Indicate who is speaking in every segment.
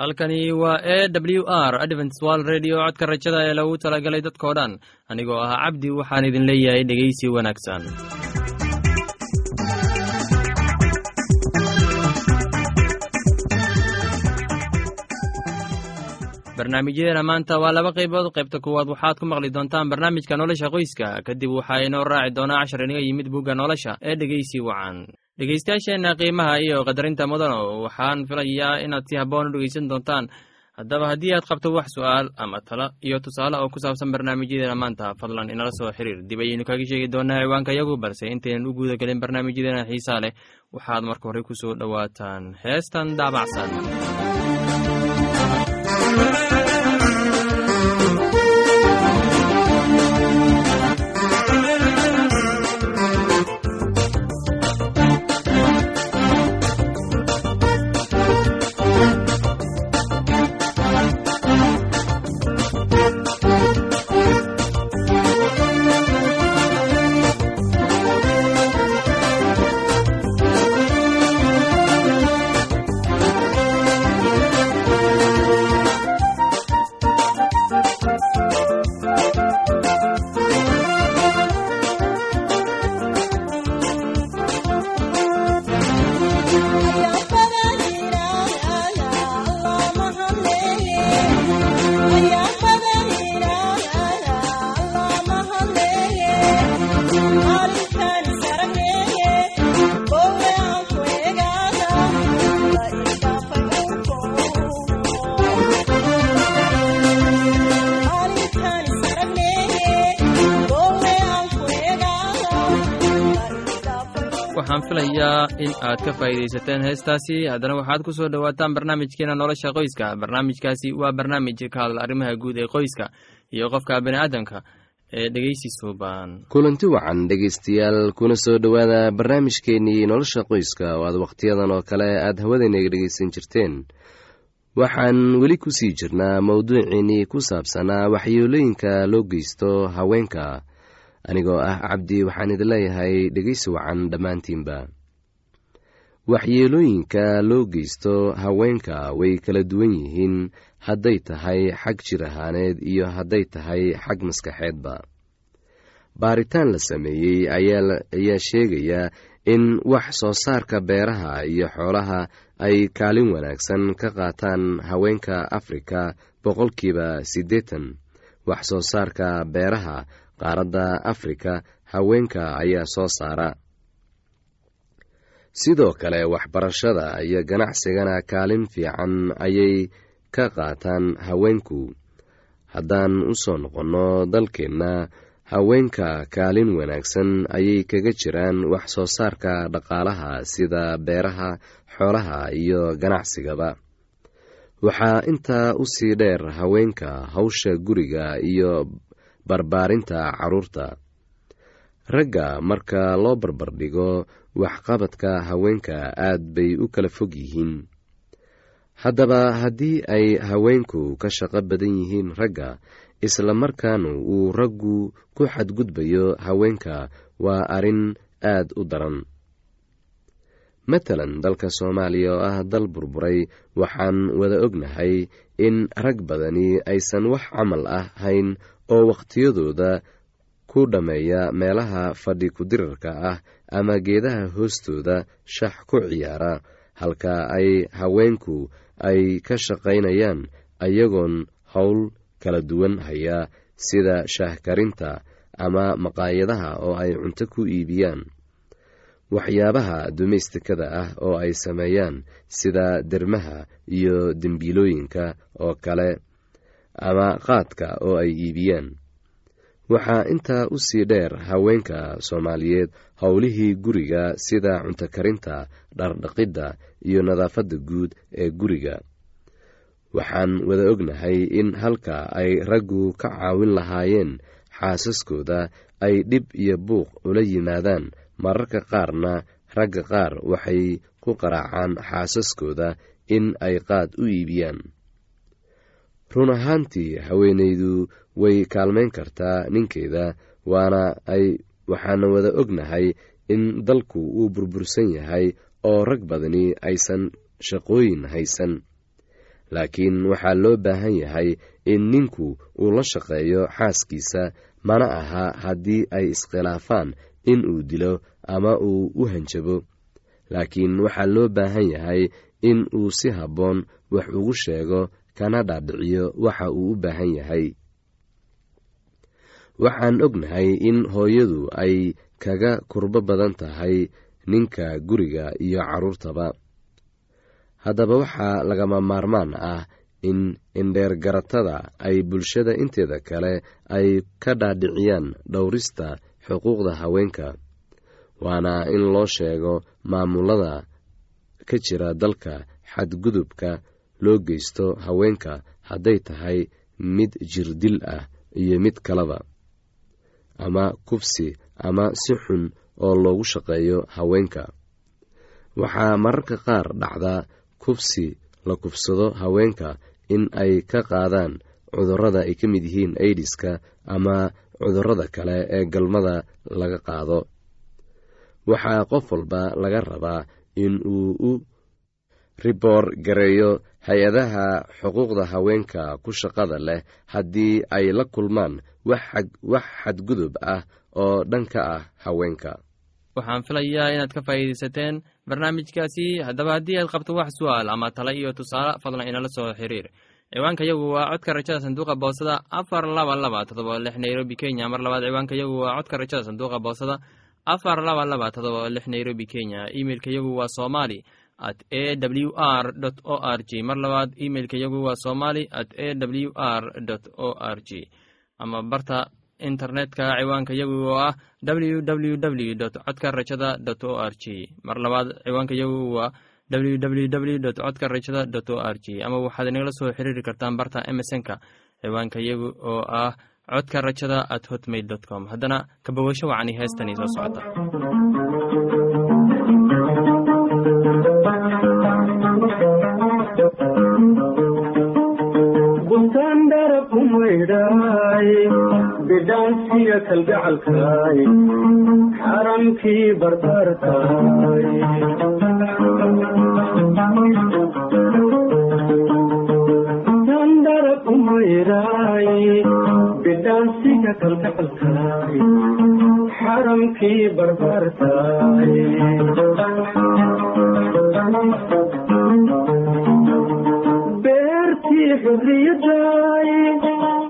Speaker 1: halkani waa e w r adventswal redio codka rajada ee lagu talagalay dadkoo dhan. Anigoo ah cabdi waxaan idin leeyahay dhegeysi wanaagsan. Barnaamijyadeena maanta waa laba qaybood. Qaybta kuwaad waxaad ku maqli doontaan barnaamijka nolosha qoyska. Kadib waxaa inoo raaci doonaa cashar inaga yimid bugga nolosha ee dhegeysi wacan dhegeystayaasheenna qiimaha iyo qadarinta mudano waxaan filayaa inaad si habboon u dhegeysan doontaan. Haddaba haddii aad qabto wax su'aal ama talo iyo tusaale oo ku saabsan barnaamijyadeena maanta fadlan inala soo xiriir. Dib ayaynu kaga sheegi doonaa ciwaanka yagu balse intaynan u guuda gelin barnaamijyadeena xiisaa leh. Waxaad marka hore ku soo dhowaataan. Heestan daabacsan waxaan filayaa in aad ka faa'iidaysateen heestaasi. Haddana waxaad ku soo dhowaataan barnaamijkeena nolosha qoyska. Barnaamijkaasi waa barnaamij ka hadla arrimaha guud ee qoyska iyo qofka bini'aadamka ee dhegeysi suuban
Speaker 2: kulanti wacan dhegaystayaal kuna soo dhowaada barnaamijkeennii nolosha qoyska. Oo aad wakhtiyadan oo kale aad hawadaynaga dhegaysan jirteen. Waxaan weli ku sii jirnaa mowduuciinnii ku saabsanaa waxyeelooyinka loo geysto haweenka anigoo ah cabdi waxaan idin leeyahay dhegeysi wacan dhammaantiinba. Waxyeelooyinka loo geysto haweenka way kala duwan yihiin hadday tahay xag jir ahaaneed iyo hadday tahay xag maskaxeedba. Baaritaan la sameeyey ayaa sheegaya in wax soo saarka beeraha iyo xoolaha ay kaalin wanaagsan ka qaataan haweenka afrika boqolkiiba siddeetan. Wax soo saarka beeraha qaaradda afrika haweenka ayaa soo saara. Sidoo kale waxbarashada iyo ganacsigana kaalin fiican ayay ka qaataan haweenku. Haddaan u soo noqonno dalkeenna haweenka kaalin wanaagsan ayay kaga jiraan wax soo saarka dhaqaalaha sida beeraha xoolaha iyo ganacsigaba waxaa intaa u sii dheer haweenka hawsha guriga iyo barbaarinta carruurta ragga marka loo barbardhigo waxqabadka haweenka aad bay u kala fog yihiin. Haddaba haddii ay haweenku ka shaqo badan yihiin ragga isla markaana uu raggu ku xadgudbayo haweenka waa arrin aad u daran. Matalan dalka soomaaliya oo ah dal burburay waxaan wada ognahay in rag badani aysan wax camal ah hayn oo wakhtiyadooda ku dhammeeya meelaha fadhi ku-dirarka ah ama geedaha hoostooda shax ku ciyaara halka ay haweenku ay ka shaqaynayaan ayagoon howl kala duwan haya sida shaahkarinta ama maqaayadaha oo ay cunto ku iibiyaan. Waxyaabaha dumaystikada ah oo ay sameeyaan sida dermaha iyo dembiilooyinka oo kale ama qaadka oo ay iibiyaan. Waxaa intaa u sii dheer haweenka soomaaliyeed howlihii guriga sida cunto karinta dhardhaqidda iyo nadaafadda guud ee guriga. Waxaan wada ognahay in halka ay raggu ka caawin lahaayeen xaasaskooda ay dhib iyo buuq ula yimaadaan. Mararka qaarna ragga qaar waxay ku qaraacaan xaasaskooda in ay qaad u iibiyaan run ahaantii haweenaydu way kaalmayn kartaa ninkeeda waana ay waxaana wada ognahay in dalku uu burbursan yahay oo rag badani aysan shaqooyin haysan. Laakiin waxaa loo baahan yahay in ninku uu la shaqeeyo xaaskiisa mana aha haddii ay iskhilaafaan in uu dilo ama uu u hanjabo. Laakiin waxaa loo baahan yahay in uu si habboon wax ugu sheego kana dhaadhiciyo waxa uu u baahan yahay. Waxaan ognahay in hooyadu ay kaga kurbo badan tahay ninka guriga iyo carruurtaba. Haddaba waxaa lagama maarmaan ah in indheergaratada ay bulshada inteeda kale ay ka dhaadhiciyaan dhowrista xuquuqda haweenka waana in loo sheego maamulada ka jira dalka xadgudubka loo geysto haweenka hadday tahay mid jirdil ah iyo mid kaleba ama kubsi ama si xun oo loogu shaqeeyo haweenka. Waxaa mararka qaar dhacdaa kubsi la kubsado haweenka in ay ka qaadaan cudurrada ay ka mid yihiin aidiska ama cudurrada kale ee galmada laga qaado. Waxaa qof walba laga rabaa in uu u riboor gareeyo hay'adaha xuquuqda haweenka ku shaqada leh haddii ay la kulmaan wax xadgudub ah oo dhanka ah haweenka.
Speaker 1: Waxaan filayaa inaad ka faa'iidaysateen barnaamijkaasi. Haddaba haddii aad qabto wax su'aal ama tale iyo tusaale fadlan inala soo xiriir. Ciwaanka yagu waa codka rajada sanduuqa boosada afar laba laba todoba lix nairobi kenya. Mar labaad ciwaanka yagu waa codka rajada sanduuqa boosada afar laba laba todoba lix nairobi kenya. Imeilka yagu waa somali at a w r o r g mar labaad imeilka yagu waa somali at a w r o r g ama barta internetka ciwaanka yagu oo ah w w w codka rajada dot o r g mar labaad ciwaanka yagu waa w w w codka rajada dot o r g ama waxaad inagala soo xiriiri kartaan barta emesonka ciwaanka yagu oo ah codka rajada at hotmail dot com. Haddana kabawasho wacani heestani soo socota
Speaker 3: bidhaansiya kalgacalkaay xaramkii barbaarkaay dandarab umayraay bidhaansiya kalgacalkaay xaramkii barbaarkaay beertii xurriyadaay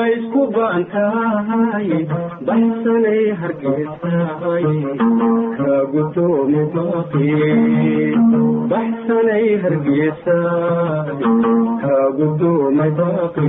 Speaker 3: baracaafimaadiyo guri laysku baantahay baxsanay hargeysaay kaa gudoomi baaqi baxsanay hargeysaay kaa gudoomay baaqi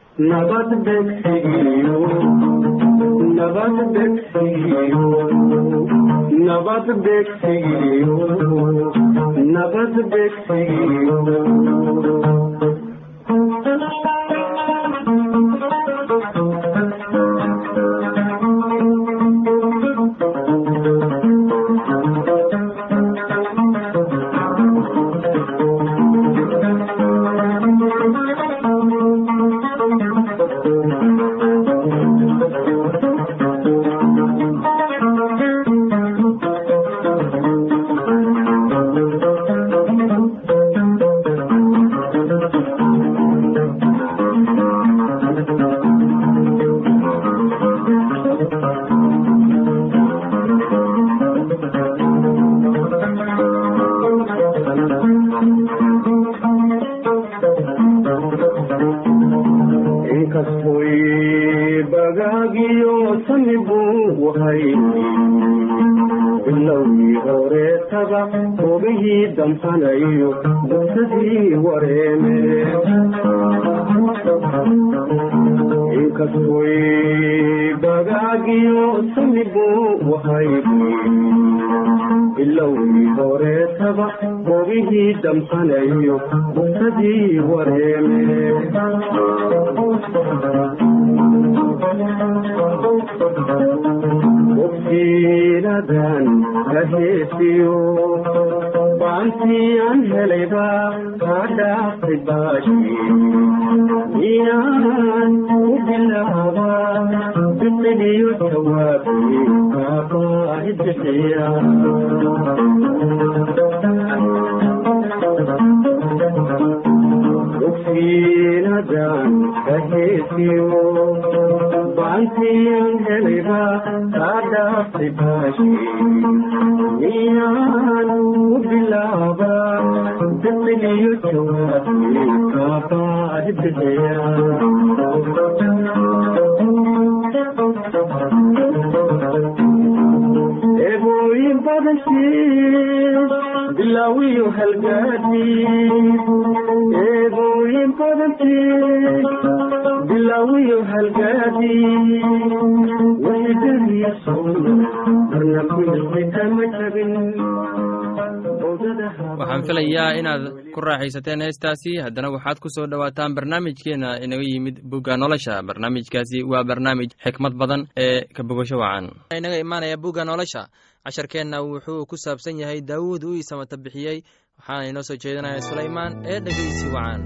Speaker 3: nabad begsigiyo nabad begsigiyo nabad begsigiyo nabad begsigiyo sami buu wahay bilowgii horeetaba hogihii damsanayo dugsadii wareeme wabtiinadan ka heesiyo baantii aan helayba kaa dhaaftay baashi miyaan u bilaaba biqiliyo jawaabi kaabaahi bixiya wabtiinadan ka heesiyo baantiyan helayba kaa dhaaftay baashi miyaan u bilaaba biqiliyo jawaabi eebooyin bilaawiyo sowna jabin
Speaker 1: waxaan filayaa inaad ku raaxaysateen heestaasi. Haddana waxaad ku soo dhowaataan barnaamijkeena inaga yimid bugga nolosha. Barnaamijkaasi waa barnaamij xikmad badan ee ka bogasho wacan. Inaga imaanaya bugga nolosha casharkeenna wuxuu ku saabsan yahay daawuud uu isamata bixiyey waxaana inoo soo jeedinaya sulaymaan ee dhegeysi wacan.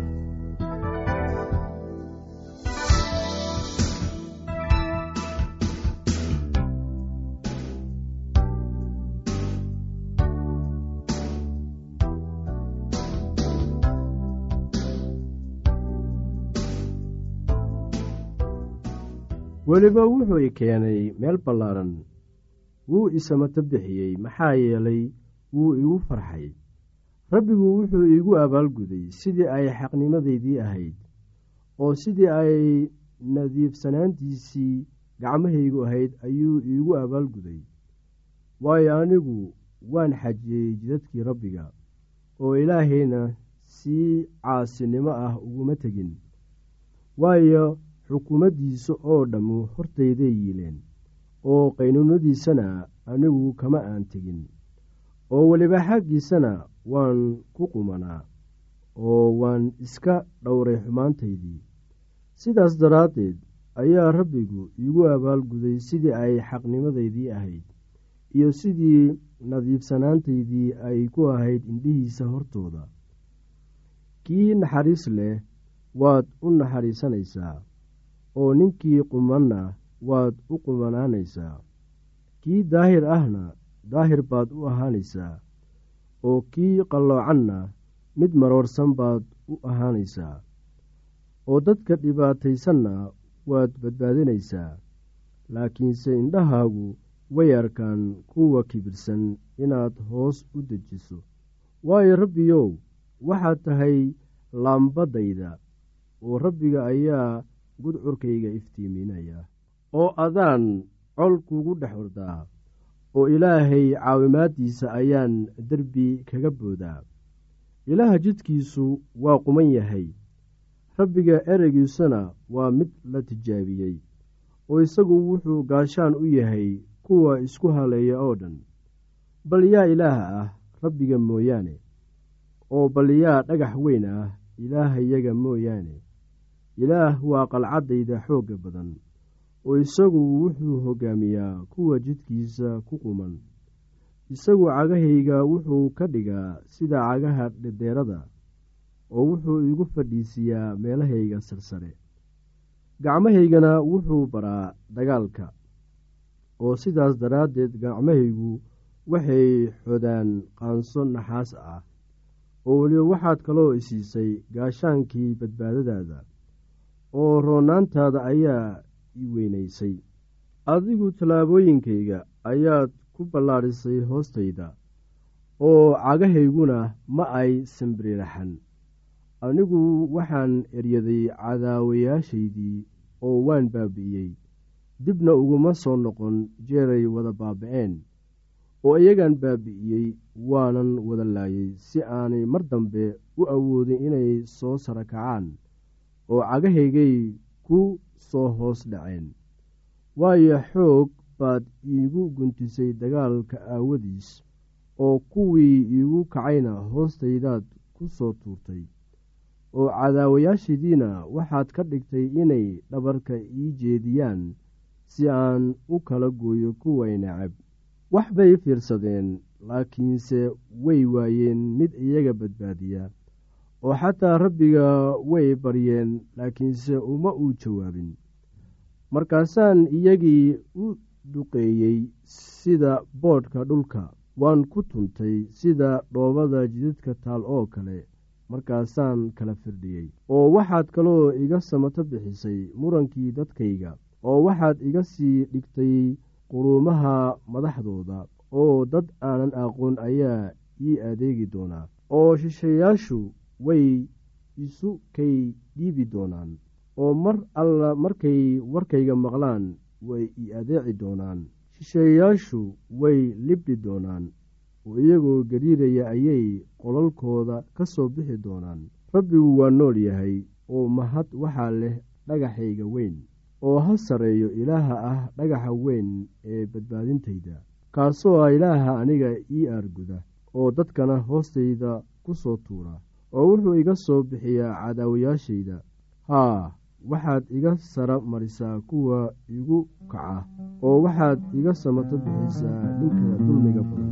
Speaker 4: Weliba wuxuu i keenay meel ballaaran wuu isamato bixiyey maxaa yeelay wuu igu farxay. Rabbigu wuxuu iigu abaalguday sidii ay xaqnimadaydii ahayd oo sidii ay nadiifsanaantiisii gacmahaygu ahayd ayuu iigu abaalguday waayo anigu waan xajiyey jidadkii rabbiga oo ilaahayna si caasinimo ah uguma tegin. Waayo xukuumaddiisa oo dhammu hortayday yiileen oo qaynuunadiisana anigu kama aan tegin oo weliba xaggiisana waan ku qumanaa oo waan iska dhowray xumaantaydii sidaas daraaddeed ayaa rabbigu iigu abaalguday sidii ay xaqnimadaydii ahayd iyo sidii nadiifsanaantaydii ay ku ahayd indhihiisa hortooda. Kii naxariis leh waad u naxariisanaysaa oo ninkii qumanna waad u qumanaanaysaa kii daahir ahna daahir baad u ahaanaysaa. Oo kii qalloocanna mid maroorsan baad u ahaanaysaa. Oo dadka dhibaataysanna waad badbaadinaysaa. Laakiinse indhahaagu way arkaan kuwa kibirsan inaad hoos u dejiso. Waayo rabbiyow waxaad tahay laambadayda. Oo rabbiga ayaa gudcurkayga iftiiminaya oo adaan col kugu dhex ordaa oo ilaahay caawimaaddiisa ayaan derbi kaga boodaa. Ilaaha jidkiisu waa quman yahay. Rabbiga ereygiisuna waa mid la tijaabiyey oo isagu wuxuu gaashaan u yahay kuwa isku haleeya oo dhan. Bal yaa ilaah ah rabbiga mooyaane oo bal yaa dhagax weyn ah ilaahayaga mooyaane. Ilaah waa qalcaddayda xoogga badan oo isagu wuxuu hoggaamiyaa kuwa jidkiisa ku quman. Isagu cagahayga wuxuu ka dhigaa sida cagaha dhedheerada oo wuxuu igu fadhiisiiyaa meelahayga sarsare. Gacmahaygana wuxuu baraa dagaalka oo sidaas daraaddeed gacmahaygu waxay xodaan qaanso naxaas ah oo weliba waxaad kaloo isiisay gaashaankii badbaadadaada oo roonaantaada ayaa i weynaysay. Adigu tallaabooyinkayga ayaad ku ballaadhisay hoostayda
Speaker 5: oo cagahayguna ma ay sambiriraxan anigu waxaan eryaday cadaawayaashaydii oo waan baabi'iyey dibna uguma soo noqon jeeray wada baaba'een oo iyagaan baabi'iyey waanan wada laayay si aanay mar dambe u awoodin inay soo sara kacaan oo cagahaygay ku soo hoos dhaceen. Waayo xoog baad iigu guntisay dagaalka aawadiis oo kuwii iigu kacayna hoostaydaad ku soo tuurtay. Oo cadaawayaashidiina waxaad ka dhigtay inay dhabarka ii jeediyaan si aan u kala gooyo kuway necab. Wax bay fiirsadeen laakiinse way waayeen mid iyaga badbaadiya oo xataa rabbiga way baryeen laakiinse uma uu jawaabin. Markaasaan iyagii u duqeeyey sida boodhka dhulka waan ku tuntay sida dhoobada jidadka taal oo kale markaasaan kala firdhiyey. Oo waxaad kaloo iga samato bixisay murankii dadkayga oo waxaad iga sii dhigtay quruumaha madaxdooda oo dad aanan aqoon ayaa ii adeegi doonaa. Oo shishayaashu way isu kay dhiibi doonaan oo mar alla markay warkayga maqlaan way ii adeeci doonaan. Shisheeyaashu way libdhi doonaan oo iyagoo gariiraya ayay qolalkooda ka soo bixi doonaan. Rabbigu waa nool yahay oo mahad waxaa leh dhagaxayga weyn oo ha sarreeyo ilaaha ah dhagaxa weyn ee badbaadintayda. Kaasoo ah ilaaha aniga ii aarguda oo dadkana hoostayda ku soo tuura oo wuxuu iga soo bixiyaa cadaawayaashayda haa waxaad iga sara marisaa kuwa igu kaca oo waxaad iga samato bixisaa ninka dulmiga badan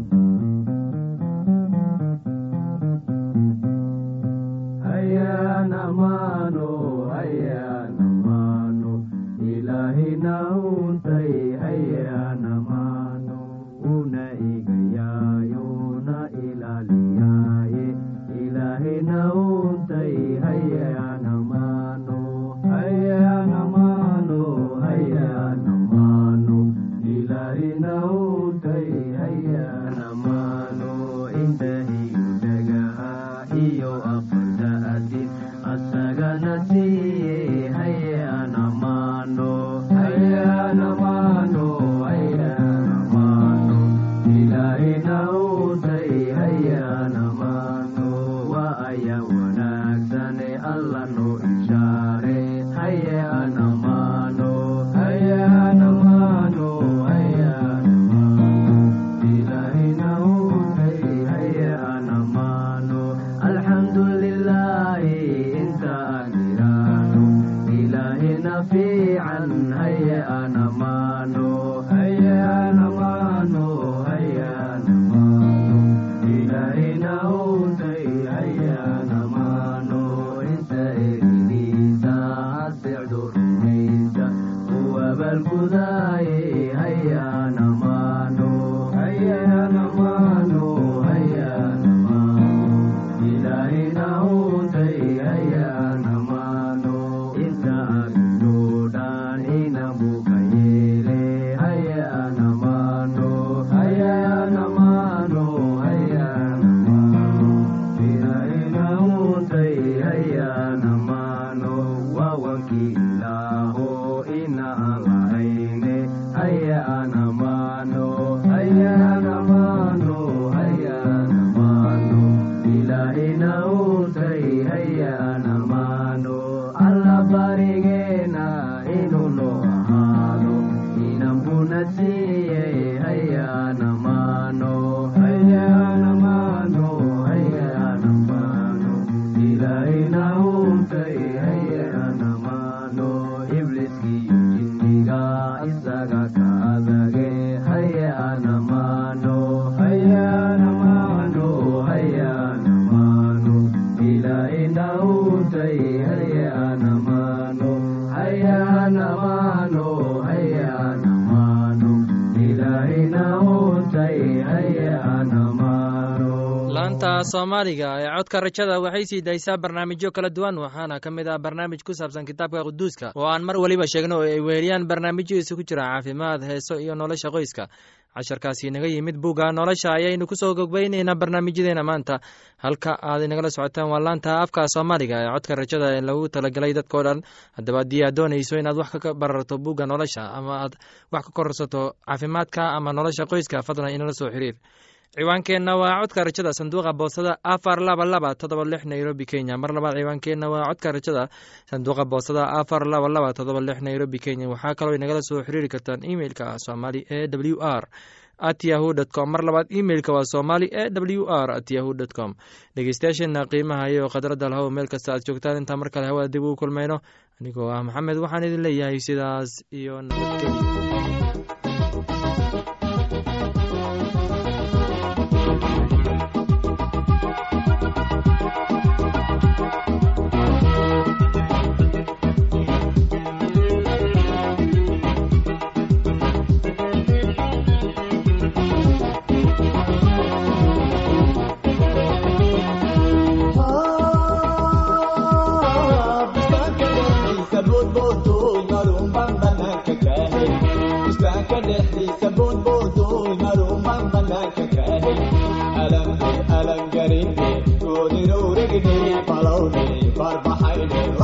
Speaker 6: laanta soomaaliga ee codka rajada waxay sii daysaa barnaamijyo kala duwan waxaana ka mid ah barnaamij ku saabsan kitaabka quduuska oo aan mar weliba sheegno oo ay weheliyaan barnaamijyo isugu jira caafimaad heeso iyo nolosha qoyska. Casharkaasi inaga yimid bugga nolosha ayaynu ku soo gogbaynaynaa barnaamijyadeena maanta. Halka aad inagala socotaan waa laanta afka soomaaliga ee codka rajada ee lagu talagalay dadkao dhan. Haddaba haddii aad doonayso inaad wax ka bararto bugga nolosha ama aad wax ka korsato caafimaadka ama nolosha qoyska fadlan inala soo xiriir ciwaankeenna waa codka rajada sanduuqa boosada afar laba laba todoba lix nairobi kenya. Mar labaad ciwaankeenna waa codka rajada sanduuqa boosada afar laba laba todoba lix nairobi kenya. Waxaa kaloo inagala soo xiriiri kartaan emeilka somali e w r at yahu com. Mar labaad emeilka waa somali e w r at yahu dt com. Dhegeystayaasheena qiimaha iyo khadradda lahow meel kasta aad joogtaan. Intaa mar kale hawada dib ugu kulmayno anigoo ah maxamed waxaan idin leeyahay sidaas iyo nabadgelyo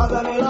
Speaker 7: Dani Lara.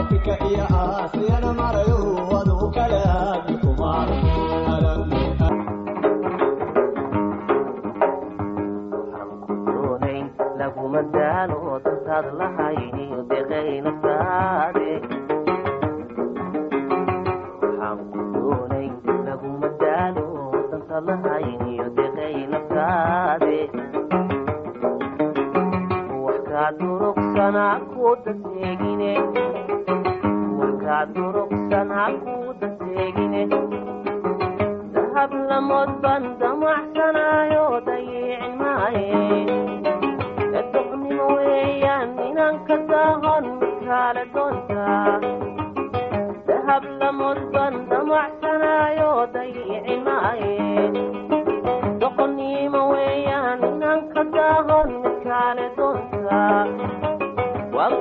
Speaker 7: afrika
Speaker 3: iyo aasiyana marayu wadu kale aagi kumar laguma daalo dadkaad lahayniyo deqayna saade laguma daalo dadkaad lahayniyo deqayna saade wax kaa durugsanaa ku daseegine codban damacsanayo dayicin maaye adoqnimo weeyaan inanka daahon makaala doonta dahab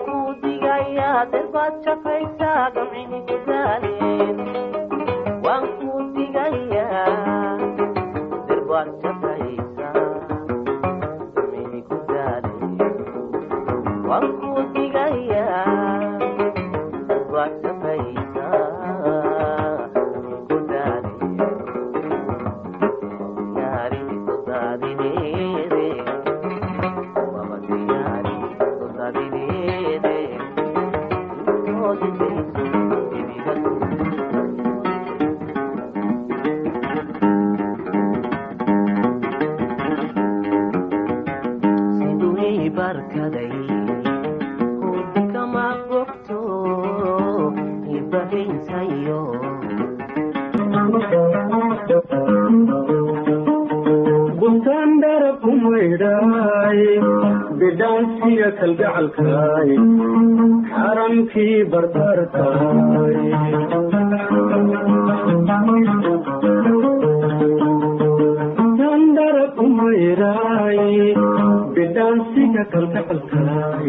Speaker 3: kuu digayaa derbaad shaqaysaa gamcini gudaal guntaan dharab ku maydhaay bidhaansiga kalgacalkaay xaramkii kalgacalkaay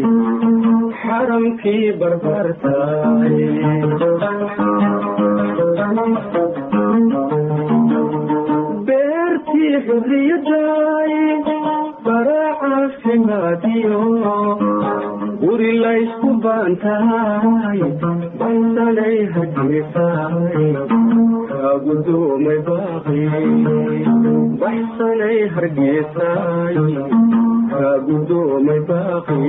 Speaker 3: xaramkii barbarkaay beertii xurriyaday baraacaasimaadiyo guri laysku baantahay baysanay hargeysaay kaa gudoomay baaqi baxsanay hargeysaay kaa gudoomay baaqi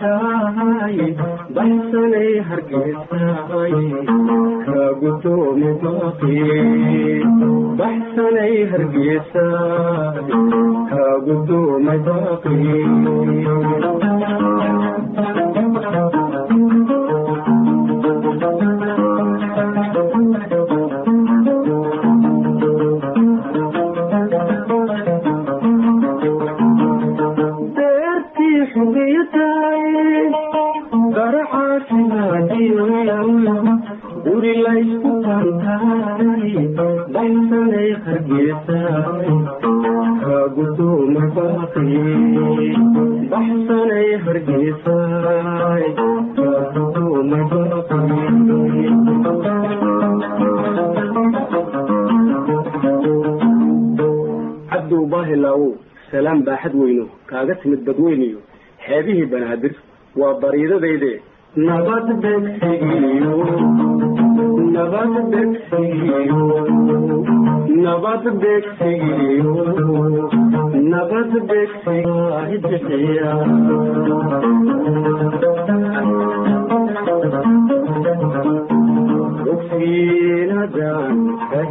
Speaker 3: laysku baantahay baxsanay hargeysaay baxsanay cabdow baahilaawow salaam baaxad weyno kaaga timid badweyniyo xeebihii banaadir waa bariidadayde nabad begsigiyo nabad beegsigiyo nabad beegsigiyo nabad beegsigiya ogsiinadan ka